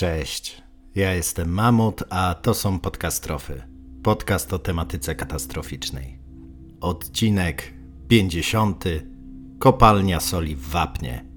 Cześć. Ja jestem Mamut, a to są podcastrofy. Podcast o tematyce katastroficznej. Odcinek 50. Kopalnia soli w Wapnie.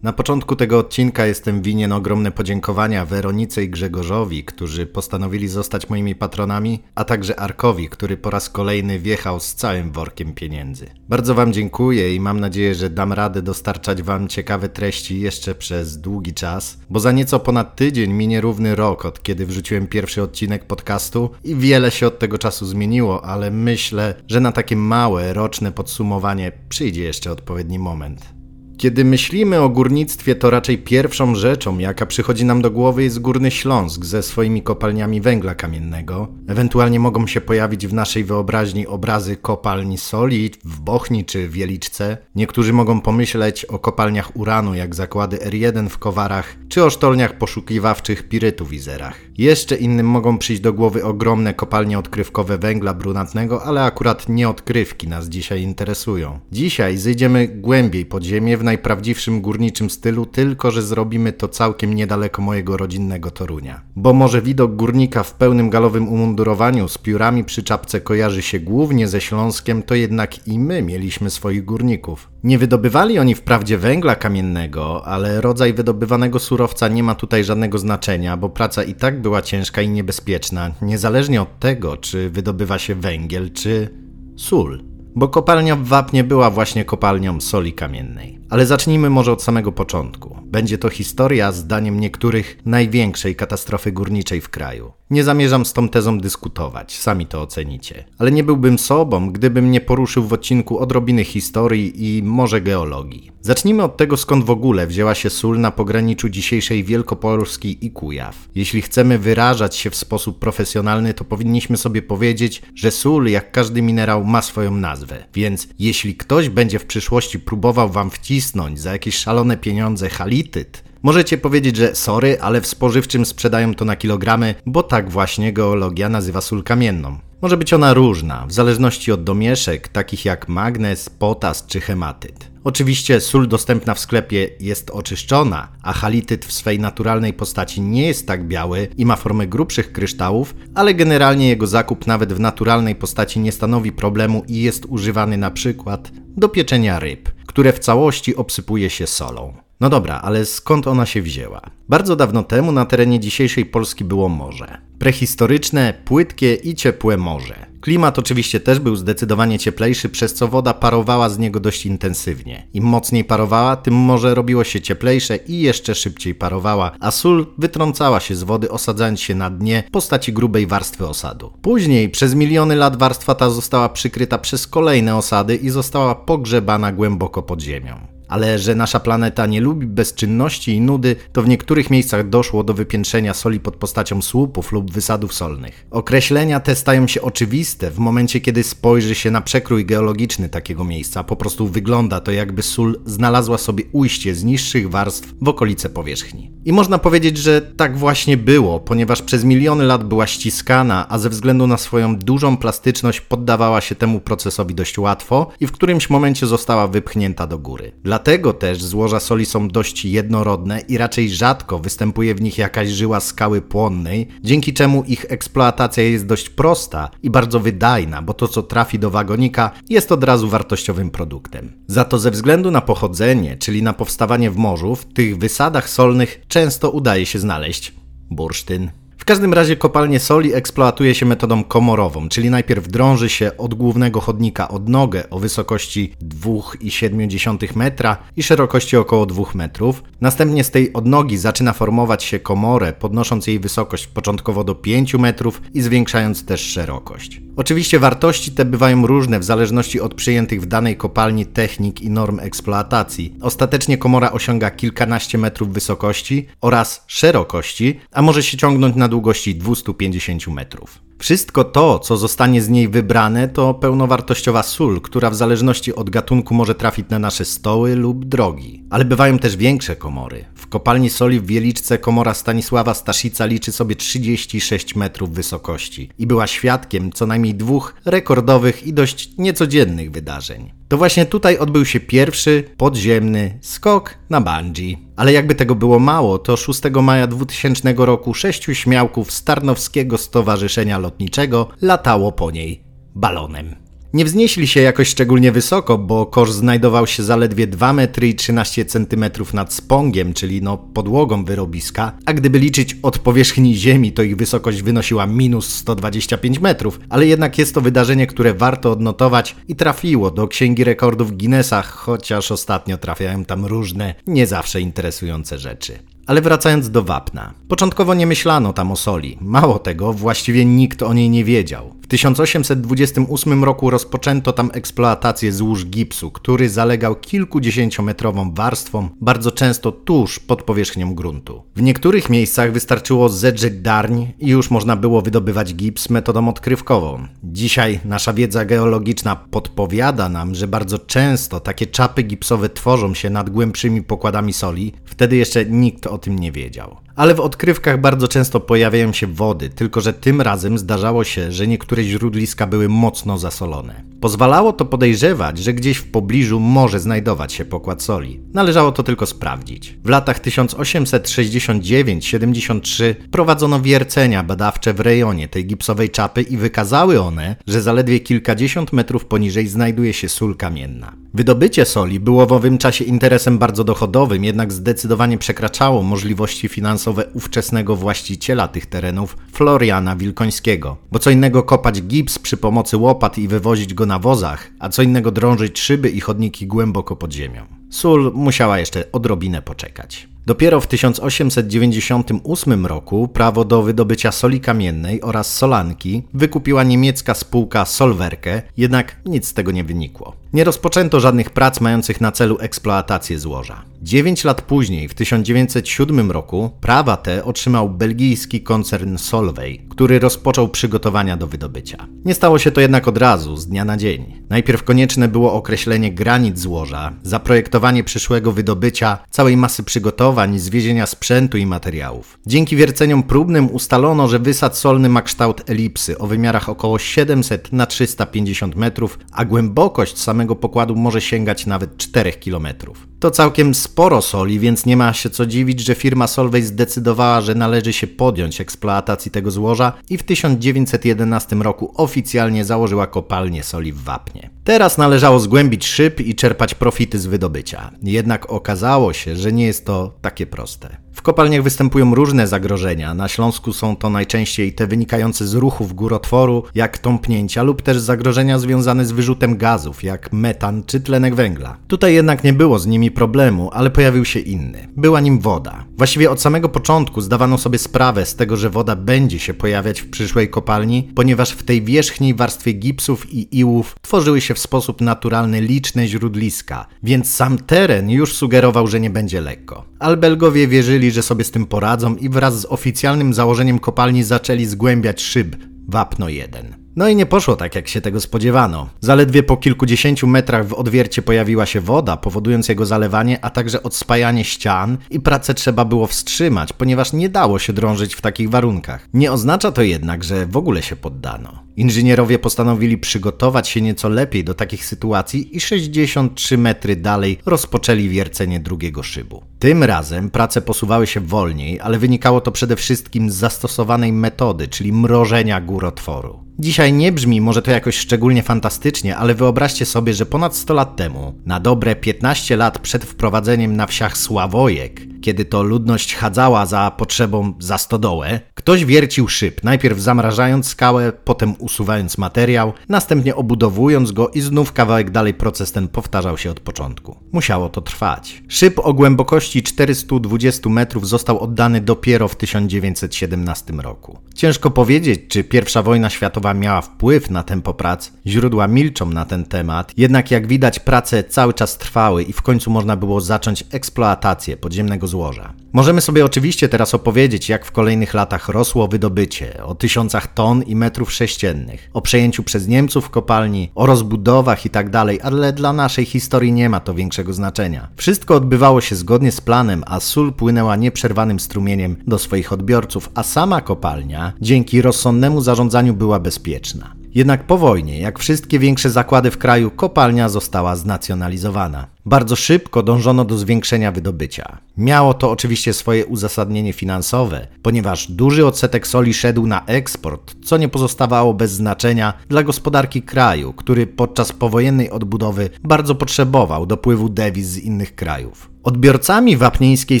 Na początku tego odcinka jestem winien ogromne podziękowania Weronice i Grzegorzowi, którzy postanowili zostać moimi patronami, a także Arkowi, który po raz kolejny wjechał z całym workiem pieniędzy. Bardzo Wam dziękuję i mam nadzieję, że dam radę dostarczać Wam ciekawe treści jeszcze przez długi czas, bo za nieco ponad tydzień minie równy rok od kiedy wrzuciłem pierwszy odcinek podcastu i wiele się od tego czasu zmieniło, ale myślę, że na takie małe, roczne podsumowanie przyjdzie jeszcze odpowiedni moment. Kiedy myślimy o górnictwie, to raczej pierwszą rzeczą, jaka przychodzi nam do głowy, jest Górny Śląsk ze swoimi kopalniami węgla kamiennego. Ewentualnie mogą się pojawić w naszej wyobraźni obrazy kopalni soli w Bochni czy Wieliczce. Niektórzy mogą pomyśleć o kopalniach uranu, jak zakłady R1 w Kowarach, czy o sztolniach poszukiwawczych pirytu w Izerach. Jeszcze innym mogą przyjść do głowy ogromne kopalnie odkrywkowe węgla brunatnego, ale akurat nie odkrywki nas dzisiaj interesują. Dzisiaj zejdziemy głębiej pod ziemię w najprawdziwszym górniczym stylu, tylko że zrobimy to całkiem niedaleko mojego rodzinnego Torunia. Bo może widok górnika w pełnym galowym umundurowaniu z piórami przy czapce kojarzy się głównie ze Śląskiem, to jednak i my mieliśmy swoich górników. Nie wydobywali oni wprawdzie węgla kamiennego, ale rodzaj wydobywanego surowca nie ma tutaj żadnego znaczenia, bo praca i tak była ciężka i niebezpieczna, niezależnie od tego, czy wydobywa się węgiel, czy sól bo kopalnia w Wapnie była właśnie kopalnią soli kamiennej. Ale zacznijmy może od samego początku. Będzie to historia, zdaniem niektórych, największej katastrofy górniczej w kraju. Nie zamierzam z tą tezą dyskutować, sami to ocenicie. Ale nie byłbym sobą, gdybym nie poruszył w odcinku odrobiny historii i może geologii. Zacznijmy od tego, skąd w ogóle wzięła się sól na pograniczu dzisiejszej Wielkopolski i Kujaw. Jeśli chcemy wyrażać się w sposób profesjonalny, to powinniśmy sobie powiedzieć, że sól, jak każdy minerał, ma swoją nazwę. Więc jeśli ktoś będzie w przyszłości próbował wam wcisnąć za jakieś szalone pieniądze halityt, Możecie powiedzieć, że sorry, ale w spożywczym sprzedają to na kilogramy, bo tak właśnie geologia nazywa sól kamienną. Może być ona różna, w zależności od domieszek, takich jak magnez, potas czy hematyt. Oczywiście sól dostępna w sklepie jest oczyszczona, a halityt w swej naturalnej postaci nie jest tak biały i ma formę grubszych kryształów, ale generalnie jego zakup nawet w naturalnej postaci nie stanowi problemu i jest używany na przykład do pieczenia ryb, które w całości obsypuje się solą. No dobra, ale skąd ona się wzięła? Bardzo dawno temu na terenie dzisiejszej Polski było morze. Prehistoryczne, płytkie i ciepłe morze. Klimat oczywiście też był zdecydowanie cieplejszy, przez co woda parowała z niego dość intensywnie. Im mocniej parowała, tym morze robiło się cieplejsze i jeszcze szybciej parowała, a sól wytrącała się z wody, osadzając się na dnie w postaci grubej warstwy osadu. Później, przez miliony lat, warstwa ta została przykryta przez kolejne osady i została pogrzebana głęboko pod ziemią. Ale że nasza planeta nie lubi bezczynności i nudy, to w niektórych miejscach doszło do wypiętrzenia soli pod postacią słupów lub wysadów solnych. Określenia te stają się oczywiste w momencie, kiedy spojrzy się na przekrój geologiczny takiego miejsca. Po prostu wygląda to, jakby sól znalazła sobie ujście z niższych warstw w okolice powierzchni. I można powiedzieć, że tak właśnie było, ponieważ przez miliony lat była ściskana, a ze względu na swoją dużą plastyczność poddawała się temu procesowi dość łatwo i w którymś momencie została wypchnięta do góry. Dlatego też złoża soli są dość jednorodne i raczej rzadko występuje w nich jakaś żyła skały płonnej, dzięki czemu ich eksploatacja jest dość prosta i bardzo wydajna, bo to co trafi do wagonika jest od razu wartościowym produktem. Za to ze względu na pochodzenie, czyli na powstawanie w morzu, w tych wysadach solnych często udaje się znaleźć bursztyn. W każdym razie kopalnie soli eksploatuje się metodą komorową, czyli najpierw drąży się od głównego chodnika odnogę o wysokości 2,7 metra i szerokości około 2 metrów. Następnie z tej odnogi zaczyna formować się komorę, podnosząc jej wysokość początkowo do 5 metrów i zwiększając też szerokość. Oczywiście wartości te bywają różne w zależności od przyjętych w danej kopalni technik i norm eksploatacji. Ostatecznie komora osiąga kilkanaście metrów wysokości oraz szerokości, a może się ciągnąć na długości 250 metrów. Wszystko to, co zostanie z niej wybrane, to pełnowartościowa sól, która w zależności od gatunku może trafić na nasze stoły lub drogi. Ale bywają też większe komory. W kopalni soli w Wieliczce komora Stanisława Staszica liczy sobie 36 metrów wysokości i była świadkiem co najmniej dwóch rekordowych i dość niecodziennych wydarzeń. To właśnie tutaj odbył się pierwszy podziemny skok na bungee. Ale jakby tego było mało, to 6 maja 2000 roku sześciu śmiałków z Tarnowskiego Stowarzyszenia Lotniczego latało po niej balonem. Nie wznieśli się jakoś szczególnie wysoko, bo kosz znajdował się zaledwie 2 metry i 13 cm nad spongiem, czyli no podłogą wyrobiska, a gdyby liczyć od powierzchni ziemi, to ich wysokość wynosiła minus 125 metrów, ale jednak jest to wydarzenie, które warto odnotować i trafiło do Księgi Rekordów Guinnessa, chociaż ostatnio trafiają tam różne, nie zawsze interesujące rzeczy. Ale wracając do wapna. Początkowo nie myślano tam o soli. Mało tego, właściwie nikt o niej nie wiedział. W 1828 roku rozpoczęto tam eksploatację złóż gipsu, który zalegał kilkudziesięciometrową warstwą, bardzo często tuż pod powierzchnią gruntu. W niektórych miejscach wystarczyło zedrzeć darń i już można było wydobywać gips metodą odkrywkową. Dzisiaj nasza wiedza geologiczna podpowiada nam, że bardzo często takie czapy gipsowe tworzą się nad głębszymi pokładami soli, wtedy jeszcze nikt o tym nie wiedział. Ale w odkrywkach bardzo często pojawiają się wody, tylko że tym razem zdarzało się, że niektóre źródliska były mocno zasolone. Pozwalało to podejrzewać, że gdzieś w pobliżu może znajdować się pokład soli. Należało to tylko sprawdzić. W latach 1869-73 prowadzono wiercenia badawcze w rejonie tej gipsowej czapy i wykazały one, że zaledwie kilkadziesiąt metrów poniżej znajduje się sól kamienna. Wydobycie soli było w owym czasie interesem bardzo dochodowym, jednak zdecydowanie przekraczało możliwości finansowe ówczesnego właściciela tych terenów, Floriana Wilkońskiego. Bo co innego kopać gips przy pomocy łopat i wywozić go na wozach, a co innego drążyć szyby i chodniki głęboko pod ziemią. Sól musiała jeszcze odrobinę poczekać. Dopiero w 1898 roku prawo do wydobycia soli kamiennej oraz solanki wykupiła niemiecka spółka Solwerke, jednak nic z tego nie wynikło. Nie rozpoczęto żadnych prac mających na celu eksploatację złoża. Dziewięć lat później, w 1907 roku, prawa te otrzymał belgijski koncern Solvay, który rozpoczął przygotowania do wydobycia. Nie stało się to jednak od razu, z dnia na dzień. Najpierw konieczne było określenie granic złoża, zaprojektowanie przyszłego wydobycia, całej masy przygotowań, zwiezienia sprzętu i materiałów. Dzięki wierceniom próbnym ustalono, że wysad solny ma kształt elipsy o wymiarach około 700 na 350 metrów, a głębokość samego pokładu może sięgać nawet 4 kilometrów. To całkiem sporo soli, więc nie ma się co dziwić, że firma Solvay zdecydowała, że należy się podjąć eksploatacji tego złoża i w 1911 roku oficjalnie założyła kopalnię soli w Wapnie. Teraz należało zgłębić szyb i czerpać profity z wydobycia. Jednak okazało się, że nie jest to takie proste. W kopalniach występują różne zagrożenia. Na Śląsku są to najczęściej te wynikające z ruchów górotworu, jak tąpnięcia, lub też zagrożenia związane z wyrzutem gazów, jak metan czy tlenek węgla. Tutaj jednak nie było z nimi problemu, ale pojawił się inny. Była nim woda. Właściwie od samego początku zdawano sobie sprawę z tego, że woda będzie się pojawiać w przyszłej kopalni, ponieważ w tej wierzchniej warstwie gipsów i iłów tworzyły się w sposób naturalny liczne źródliska, więc sam teren już sugerował, że nie będzie lekko. Albelgowie wierzyli, że sobie z tym poradzą i wraz z oficjalnym założeniem kopalni zaczęli zgłębiać szyb Wapno 1. No i nie poszło tak, jak się tego spodziewano. Zaledwie po kilkudziesięciu metrach w odwiercie pojawiła się woda, powodując jego zalewanie, a także odspajanie ścian i pracę trzeba było wstrzymać, ponieważ nie dało się drążyć w takich warunkach. Nie oznacza to jednak, że w ogóle się poddano. Inżynierowie postanowili przygotować się nieco lepiej do takich sytuacji i 63 metry dalej rozpoczęli wiercenie drugiego szybu. Tym razem prace posuwały się wolniej, ale wynikało to przede wszystkim z zastosowanej metody, czyli mrożenia górotworu. Dzisiaj nie brzmi może to jakoś szczególnie fantastycznie, ale wyobraźcie sobie, że ponad 100 lat temu, na dobre 15 lat przed wprowadzeniem na wsiach sławojek, kiedy to ludność chadzała za potrzebą za stodołę, ktoś wiercił szyb, najpierw zamrażając skałę, potem usuwając materiał, następnie obudowując go i znów kawałek dalej proces ten powtarzał się od początku. Musiało to trwać. Szyb o głębokości 420 metrów został oddany dopiero w 1917 roku. Ciężko powiedzieć, czy I wojna światowa miała wpływ na tempo prac. Źródła milczą na ten temat, jednak jak widać prace cały czas trwały i w końcu można było zacząć eksploatację podziemnego złoża. Możemy sobie oczywiście teraz opowiedzieć, jak w kolejnych latach rosło wydobycie, o tysiącach ton i metrów sześciennych, o przejęciu przez Niemców kopalni, o rozbudowach itd., tak ale dla naszej historii nie ma to większego znaczenia. Wszystko odbywało się zgodnie z planem, a sól płynęła nieprzerwanym strumieniem do swoich odbiorców, a sama kopalnia dzięki rozsądnemu zarządzaniu była bezpieczna. Jednak po wojnie, jak wszystkie większe zakłady w kraju, kopalnia została znacjonalizowana. Bardzo szybko dążono do zwiększenia wydobycia. Miało to oczywiście swoje uzasadnienie finansowe, ponieważ duży odsetek soli szedł na eksport, co nie pozostawało bez znaczenia dla gospodarki kraju, który podczas powojennej odbudowy bardzo potrzebował dopływu dewiz z innych krajów. Odbiorcami wapnieńskiej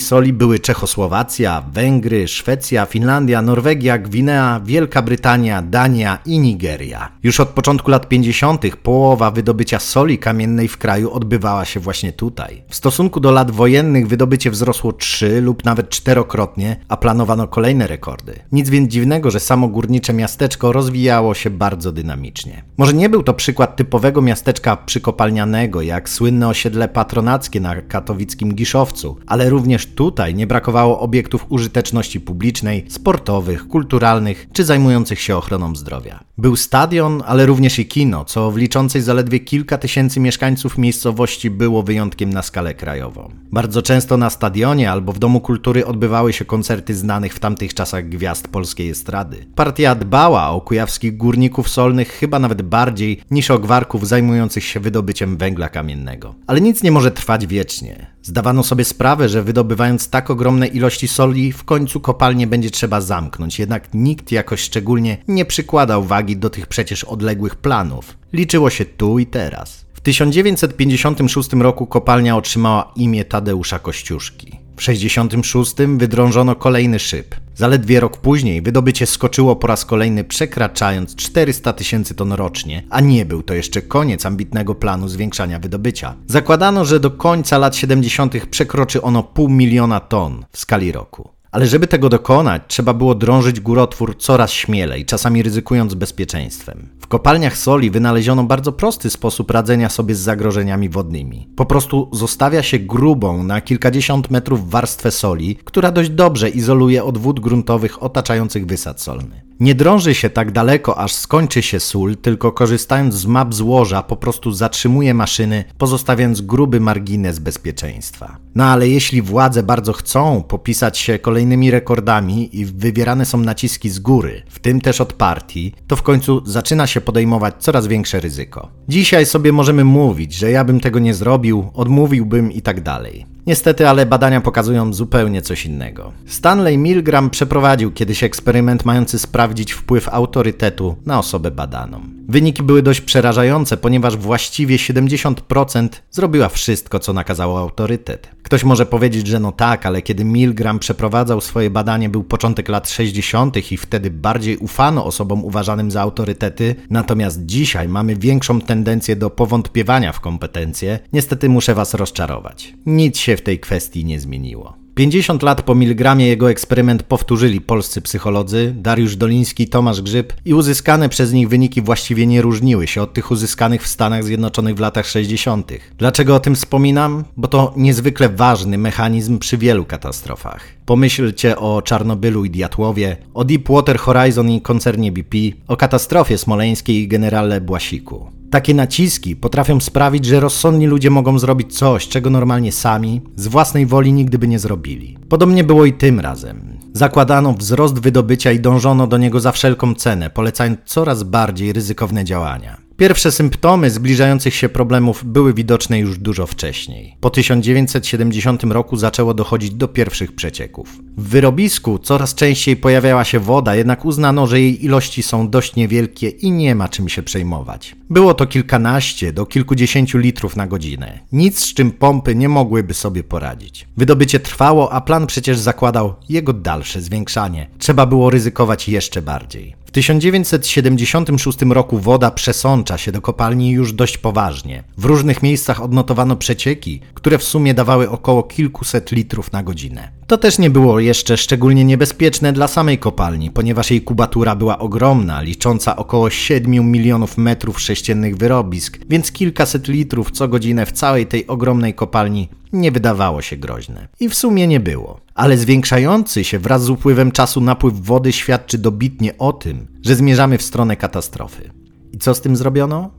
soli były Czechosłowacja, Węgry, Szwecja, Finlandia, Norwegia, Gwinea, Wielka Brytania, Dania i Nigeria. Już od początku lat 50. połowa wydobycia soli kamiennej w kraju odbywała się właśnie tutaj. W stosunku do lat wojennych wydobycie wzrosło trzy lub nawet czterokrotnie, a planowano kolejne rekordy. Nic więc dziwnego, że samo górnicze miasteczko rozwijało się bardzo dynamicznie. Może nie był to przykład typowego miasteczka przykopalnianego, jak słynne osiedle patronackie na katowickim Giszowcu, ale również tutaj nie brakowało obiektów użyteczności publicznej, sportowych, kulturalnych czy zajmujących się ochroną zdrowia. Był stadion, ale również i kino, co w liczącej zaledwie kilka tysięcy mieszkańców miejscowości było wyjątkiem na skalę krajową. Bardzo często na stadionie albo w Domu Kultury odbywały się koncerty znanych w tamtych czasach gwiazd polskiej estrady. Partia dbała o kujawskich górników solnych chyba nawet bardziej niż o gwarków zajmujących się wydobyciem węgla kamiennego. Ale nic nie może trwać wiecznie. Zdawano sobie sprawę, że wydobywając tak ogromne ilości soli, w końcu kopalnię będzie trzeba zamknąć, jednak nikt jakoś szczególnie nie przykładał wagi do tych przecież odległych planów. Liczyło się tu i teraz. W 1956 roku kopalnia otrzymała imię Tadeusza Kościuszki. W 66 wydrążono kolejny szyb. Zaledwie rok później wydobycie skoczyło po raz kolejny przekraczając 400 tysięcy ton rocznie, a nie był to jeszcze koniec ambitnego planu zwiększania wydobycia. Zakładano, że do końca lat 70. przekroczy ono pół miliona ton w skali roku. Ale żeby tego dokonać, trzeba było drążyć górotwór coraz śmielej, czasami ryzykując bezpieczeństwem. Kopalniach soli wynaleziono bardzo prosty sposób radzenia sobie z zagrożeniami wodnymi. Po prostu zostawia się grubą na kilkadziesiąt metrów warstwę soli, która dość dobrze izoluje od wód gruntowych otaczających wysad solny. Nie drąży się tak daleko, aż skończy się sól, tylko korzystając z map złoża po prostu zatrzymuje maszyny, pozostawiając gruby margines bezpieczeństwa. No ale jeśli władze bardzo chcą popisać się kolejnymi rekordami i wywierane są naciski z góry, w tym też od partii, to w końcu zaczyna się podejmować coraz większe ryzyko. Dzisiaj sobie możemy mówić, że ja bym tego nie zrobił, odmówiłbym i tak dalej. Niestety, ale badania pokazują zupełnie coś innego. Stanley Milgram przeprowadził kiedyś eksperyment mający sprawdzić wpływ autorytetu na osobę badaną. Wyniki były dość przerażające, ponieważ właściwie 70% zrobiła wszystko, co nakazało autorytet. Ktoś może powiedzieć, że no tak, ale kiedy Milgram przeprowadzał swoje badanie, był początek lat 60. i wtedy bardziej ufano osobom uważanym za autorytety, natomiast dzisiaj mamy większą tendencję do powątpiewania w kompetencje. Niestety muszę Was rozczarować. Nic się w tej kwestii nie zmieniło. 50 lat po miligramie jego eksperyment powtórzyli polscy psycholodzy Dariusz Doliński, Tomasz Grzyb i uzyskane przez nich wyniki właściwie nie różniły się od tych uzyskanych w Stanach Zjednoczonych w latach 60. Dlaczego o tym wspominam? Bo to niezwykle ważny mechanizm przy wielu katastrofach. Pomyślcie o Czarnobylu i Diatłowie, o Deepwater Horizon i koncernie BP, o katastrofie smoleńskiej i generale Błasiku. Takie naciski potrafią sprawić, że rozsądni ludzie mogą zrobić coś, czego normalnie sami, z własnej woli nigdy by nie zrobili. Podobnie było i tym razem. Zakładano wzrost wydobycia i dążono do niego za wszelką cenę, polecając coraz bardziej ryzykowne działania. Pierwsze symptomy zbliżających się problemów były widoczne już dużo wcześniej. Po 1970 roku zaczęło dochodzić do pierwszych przecieków. W wyrobisku coraz częściej pojawiała się woda, jednak uznano, że jej ilości są dość niewielkie i nie ma czym się przejmować. Było to kilkanaście do kilkudziesięciu litrów na godzinę. Nic z czym pompy nie mogłyby sobie poradzić. Wydobycie trwało, a plan przecież zakładał jego dalsze zwiększanie. Trzeba było ryzykować jeszcze bardziej. 1976 roku woda przesącza się do kopalni już dość poważnie. W różnych miejscach odnotowano przecieki, które w sumie dawały około kilkuset litrów na godzinę. To też nie było jeszcze szczególnie niebezpieczne dla samej kopalni, ponieważ jej kubatura była ogromna, licząca około 7 milionów metrów sześciennych wyrobisk, więc kilkaset litrów co godzinę w całej tej ogromnej kopalni nie wydawało się groźne. I w sumie nie było. Ale zwiększający się wraz z upływem czasu napływ wody świadczy dobitnie o tym, że zmierzamy w stronę katastrofy. I co z tym zrobiono?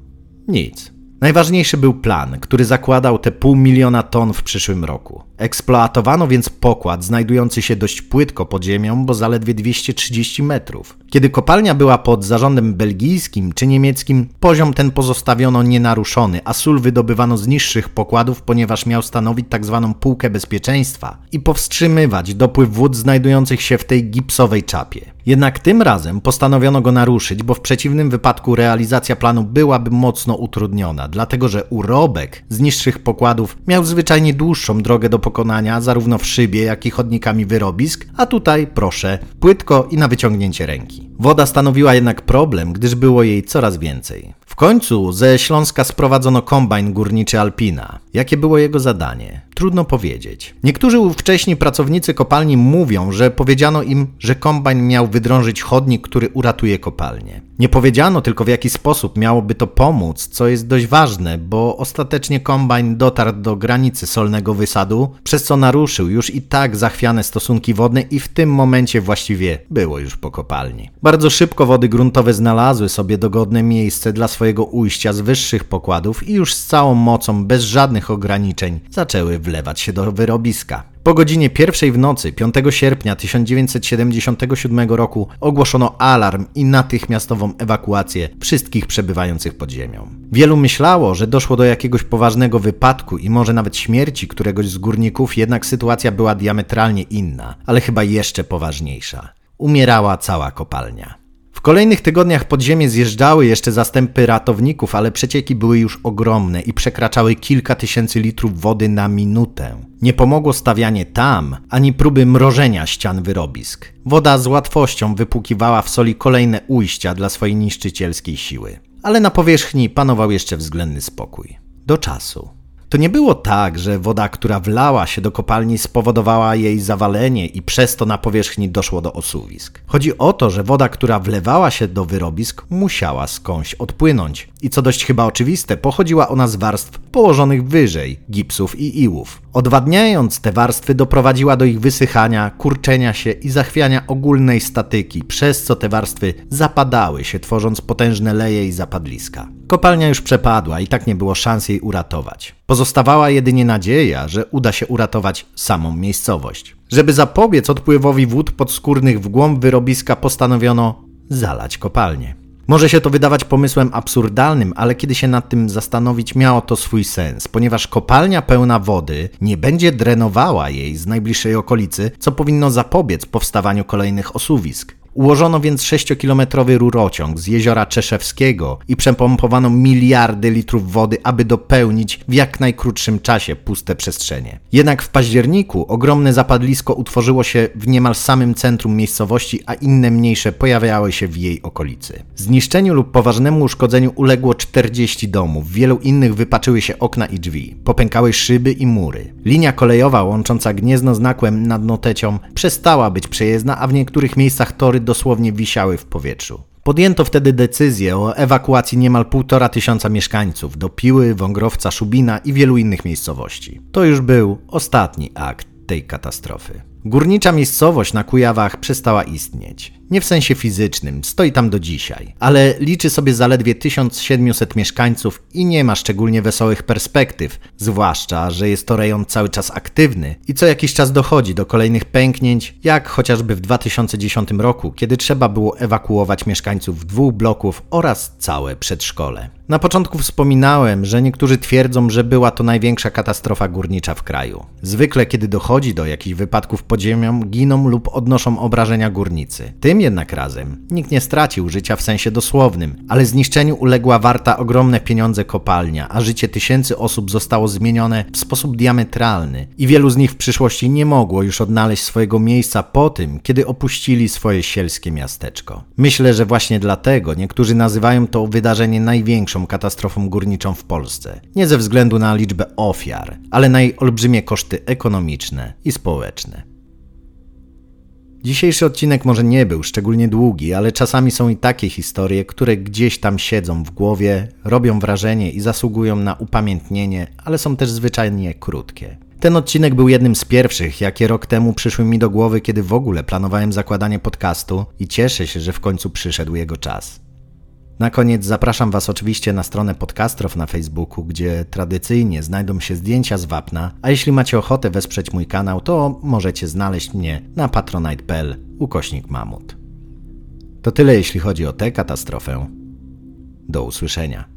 Nic. Najważniejszy był plan, który zakładał te pół miliona ton w przyszłym roku. Eksploatowano więc pokład znajdujący się dość płytko pod ziemią, bo zaledwie 230 metrów. Kiedy kopalnia była pod zarządem belgijskim czy niemieckim, poziom ten pozostawiono nienaruszony, a sól wydobywano z niższych pokładów, ponieważ miał stanowić tzw. Tak półkę bezpieczeństwa i powstrzymywać dopływ wód znajdujących się w tej gipsowej czapie. Jednak tym razem postanowiono go naruszyć, bo w przeciwnym wypadku realizacja planu byłaby mocno utrudniona, dlatego że urobek z niższych pokładów miał zwyczajnie dłuższą drogę do pokonania, zarówno w szybie, jak i chodnikami wyrobisk, a tutaj, proszę, płytko i na wyciągnięcie ręki. Woda stanowiła jednak problem, gdyż było jej coraz więcej. W końcu ze Śląska sprowadzono kombajn górniczy Alpina. Jakie było jego zadanie? Trudno powiedzieć. Niektórzy ówcześni pracownicy kopalni mówią, że powiedziano im, że kombajn miał wydrążyć chodnik, który uratuje kopalnię. Nie powiedziano tylko w jaki sposób miałoby to pomóc, co jest dość ważne, bo ostatecznie kombajn dotarł do granicy solnego wysadu, przez co naruszył już i tak zachwiane stosunki wodne i w tym momencie właściwie było już po kopalni. Bardzo szybko wody gruntowe znalazły sobie dogodne miejsce dla swojego ujścia z wyższych pokładów i już z całą mocą, bez żadnych ograniczeń, zaczęły wlewać się do wyrobiska. Po godzinie pierwszej w nocy 5 sierpnia 1977 roku ogłoszono alarm i natychmiastową ewakuację wszystkich przebywających pod ziemią. Wielu myślało, że doszło do jakiegoś poważnego wypadku i może nawet śmierci któregoś z górników, jednak sytuacja była diametralnie inna, ale chyba jeszcze poważniejsza. Umierała cała kopalnia kolejnych tygodniach pod ziemię zjeżdżały jeszcze zastępy ratowników, ale przecieki były już ogromne i przekraczały kilka tysięcy litrów wody na minutę. Nie pomogło stawianie tam, ani próby mrożenia ścian wyrobisk. Woda z łatwością wypłukiwała w soli kolejne ujścia dla swojej niszczycielskiej siły. Ale na powierzchni panował jeszcze względny spokój. Do czasu. To nie było tak, że woda, która wlała się do kopalni, spowodowała jej zawalenie i przez to na powierzchni doszło do osuwisk. Chodzi o to, że woda, która wlewała się do wyrobisk, musiała skądś odpłynąć. I co dość chyba oczywiste, pochodziła ona z warstw położonych wyżej, gipsów i iłów. Odwadniając te warstwy doprowadziła do ich wysychania, kurczenia się i zachwiania ogólnej statyki, przez co te warstwy zapadały się, tworząc potężne leje i zapadliska. Kopalnia już przepadła i tak nie było szans jej uratować. Pozostawała jedynie nadzieja, że uda się uratować samą miejscowość. Żeby zapobiec odpływowi wód podskórnych w głąb wyrobiska postanowiono zalać kopalnię. Może się to wydawać pomysłem absurdalnym, ale kiedy się nad tym zastanowić, miało to swój sens, ponieważ kopalnia pełna wody nie będzie drenowała jej z najbliższej okolicy, co powinno zapobiec powstawaniu kolejnych osuwisk. Ułożono więc 6-kilometrowy rurociąg z jeziora Czeszewskiego i przepompowano miliardy litrów wody, aby dopełnić w jak najkrótszym czasie puste przestrzenie. Jednak w październiku ogromne zapadlisko utworzyło się w niemal samym centrum miejscowości, a inne mniejsze pojawiały się w jej okolicy. Zniszczeniu lub poważnemu uszkodzeniu uległo 40 domów, w wielu innych wypaczyły się okna i drzwi, popękały szyby i mury. Linia kolejowa łącząca Gniezno z Nakłem nad Notecią przestała być przejezdna, a w niektórych miejscach tory dosłownie wisiały w powietrzu. Podjęto wtedy decyzję o ewakuacji niemal półtora tysiąca mieszkańców do Piły, Wągrowca, Szubina i wielu innych miejscowości. To już był ostatni akt tej katastrofy. Górnicza miejscowość na Kujawach przestała istnieć. Nie w sensie fizycznym, stoi tam do dzisiaj, ale liczy sobie zaledwie 1700 mieszkańców i nie ma szczególnie wesołych perspektyw, zwłaszcza, że jest to rejon cały czas aktywny i co jakiś czas dochodzi do kolejnych pęknięć, jak chociażby w 2010 roku, kiedy trzeba było ewakuować mieszkańców dwóch bloków oraz całe przedszkole. Na początku wspominałem, że niektórzy twierdzą, że była to największa katastrofa górnicza w kraju. Zwykle, kiedy dochodzi do jakichś wypadków pod ziemią, giną lub odnoszą obrażenia górnicy. Tym jednak razem nikt nie stracił życia w sensie dosłownym, ale zniszczeniu uległa warta ogromne pieniądze kopalnia, a życie tysięcy osób zostało zmienione w sposób diametralny i wielu z nich w przyszłości nie mogło już odnaleźć swojego miejsca po tym, kiedy opuścili swoje sielskie miasteczko. Myślę, że właśnie dlatego niektórzy nazywają to wydarzenie największą katastrofą górniczą w Polsce. Nie ze względu na liczbę ofiar, ale na jej olbrzymie koszty ekonomiczne i społeczne. Dzisiejszy odcinek może nie był szczególnie długi, ale czasami są i takie historie, które gdzieś tam siedzą w głowie, robią wrażenie i zasługują na upamiętnienie, ale są też zwyczajnie krótkie. Ten odcinek był jednym z pierwszych, jakie rok temu przyszły mi do głowy, kiedy w ogóle planowałem zakładanie podcastu i cieszę się, że w końcu przyszedł jego czas. Na koniec zapraszam Was oczywiście na stronę Podcastrow na Facebooku, gdzie tradycyjnie znajdą się zdjęcia z wapna, a jeśli macie ochotę wesprzeć mój kanał, to możecie znaleźć mnie na patronite.pl ukośnik mamut. To tyle jeśli chodzi o tę katastrofę. Do usłyszenia.